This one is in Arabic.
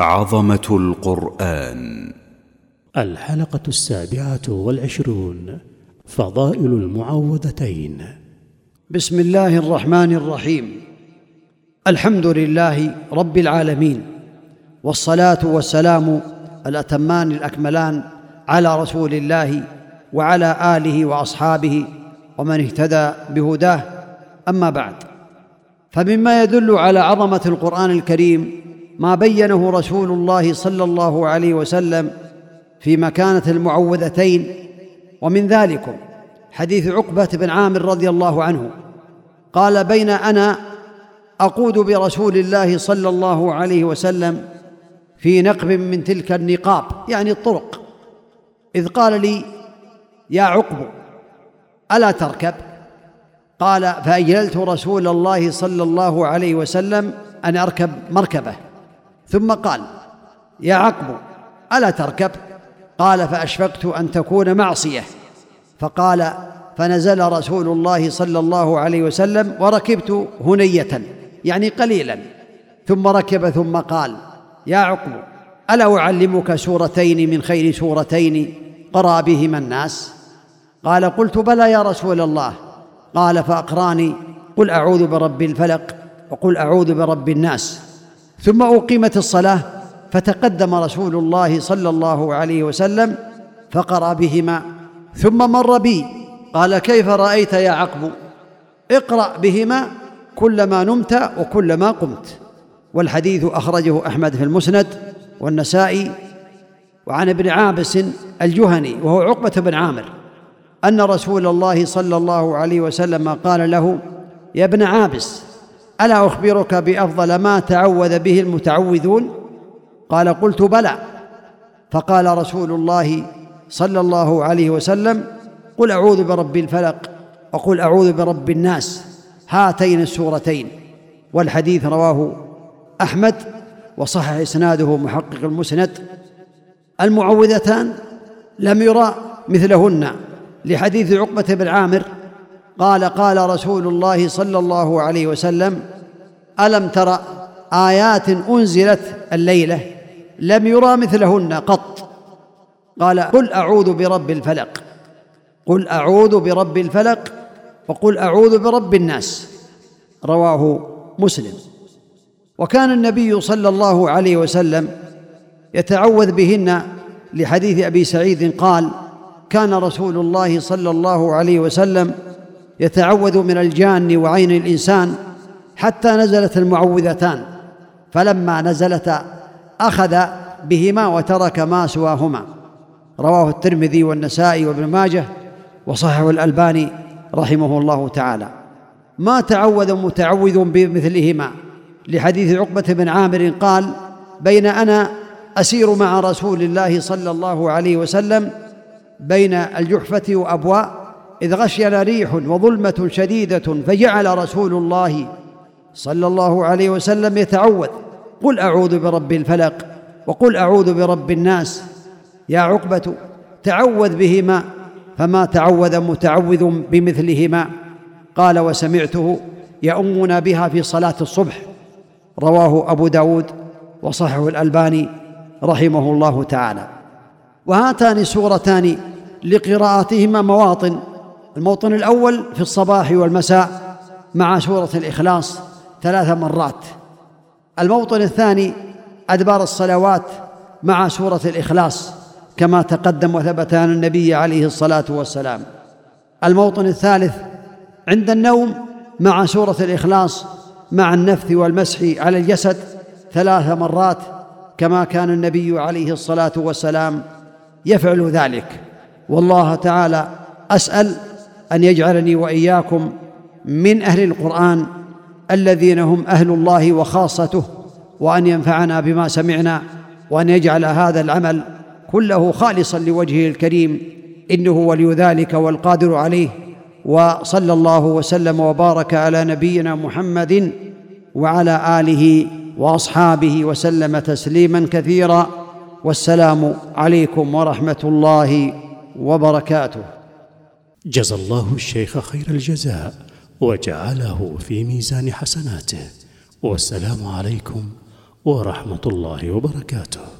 عظمة القرآن. الحلقة السابعة والعشرون فضائل المعوذتين. بسم الله الرحمن الرحيم. الحمد لله رب العالمين والصلاة والسلام الأتمان الأكملان على رسول الله وعلى آله وأصحابه ومن اهتدى بهداه. أما بعد فمما يدل على عظمة القرآن الكريم ما بينه رسول الله صلى الله عليه وسلم في مكانة المعوذتين ومن ذلكم حديث عقبة بن عامر رضي الله عنه قال بين أنا أقود برسول الله صلى الله عليه وسلم في نقب من تلك النقاب يعني الطرق. إذ قال لي يا عقب ألا تركب؟ قال فأجللت رسول الله صلى الله عليه وسلم أن أركب مركبة. ثم قال يا عقب ألا تركب؟ قال فأشفقت أن تكون معصية. فقال فنزل رسول الله صلى الله عليه وسلم وركبت هنية يعني قليلا. ثم ركب ثم قال يا عقب ألا أعلمك سورتين من خير سورتين؟ قرأ بهما الناس. قال قلت بلى يا رسول الله. قال فأقرأني قل أعوذ برب الفلق وقل أعوذ برب الناس. ثم أقيمت الصلاة فتقدم رسول الله صلى الله عليه وسلم فقرأ بهما. ثم مر بي قال كيف رأيت يا عقب؟ اقرأ بهما كلما نمت وكلما قمت. والحديث أخرجه أحمد في المسند والنسائي وعن ابن عابس الجهني وهو عقبة بن عامر أن رسول الله صلى الله عليه وسلم قال له يا ابن عابس ألا أخبرك بأفضل ما تعوذ به المتعوذون؟ قال قلت بلى. فقال رسول الله صلى الله عليه وسلم قل أعوذ برب الفلق وقل أعوذ برب الناس. هاتين السورتين. والحديث رواه أحمد وصحح إسناده محقق المسند. المعوذتان لم يرى مثلهن. لحديث عقبة بن عامر قال قال رسول الله صلى الله عليه وسلم ألم تر آيات أنزلت الليلة؟ لم يرى مثلهن قط. قال قل أعوذ برب الفلق. قل أعوذ برب الفلق وقل أعوذ برب الناس. رواه مسلم. وكان النبي صلى الله عليه وسلم يتعوذ بهن لحديث أبي سعيد قال كان رسول الله صلى الله عليه وسلم يتعوذ من الجان وعين الإنسان حتى نزلت المعوذتان فلما نزلتا أخذ بهما وترك ما سواهما. رواه الترمذي والنسائي وابن ماجه وصححه الألباني رحمه الله تعالى. ما تعوذ متعوذ بمثلهما. لحديث عقبة بن عامر قال بين أنا أسير مع رسول الله صلى الله عليه وسلم بين الجحفة وأبواء إذ غشينا ريح وظلمة شديدة فجعل رسول الله صلى الله عليه وسلم يتعوذ. قل أعوذ برب الفلق وقل أعوذ برب الناس. يا عقبة تعوذ بهما فما تعوذ متعوذ بمثلهما. قال وسمعته يؤمنا بها في صلاة الصبح. رواه أبو داود وصححه الألباني رحمه الله تعالى. وهاتان سورتان لقراءتهما مواطن الموطن الأول في الصباح والمساء مع سورة الإخلاص ثلاث مرات. الموطن الثاني أدبار الصلوات مع سورة الإخلاص كما تقدم وثبت عن النبي عليه الصلاة والسلام. الموطن الثالث عند النوم مع سورة الإخلاص مع النفث والمسح على الجسد ثلاث مرات كما كان النبي عليه الصلاة والسلام يفعل ذلك. والله تعالى أسأل أن يجعلني وإياكم من أهل القرآن الذين هم أهل الله وخاصته وأن ينفعنا بما سمعنا وأن يجعل هذا العمل كله خالصا لوجهه الكريم إنه ولي ذلك والقادر عليه. وصلى الله وسلم وبارك على نبينا محمد وعلى آله وأصحابه وسلم تسليما كثيرا. والسلام عليكم ورحمة الله وبركاته. جزى الله الشيخ خير الجزاء وجعله في ميزان حسناته. والسلام عليكم ورحمة الله وبركاته.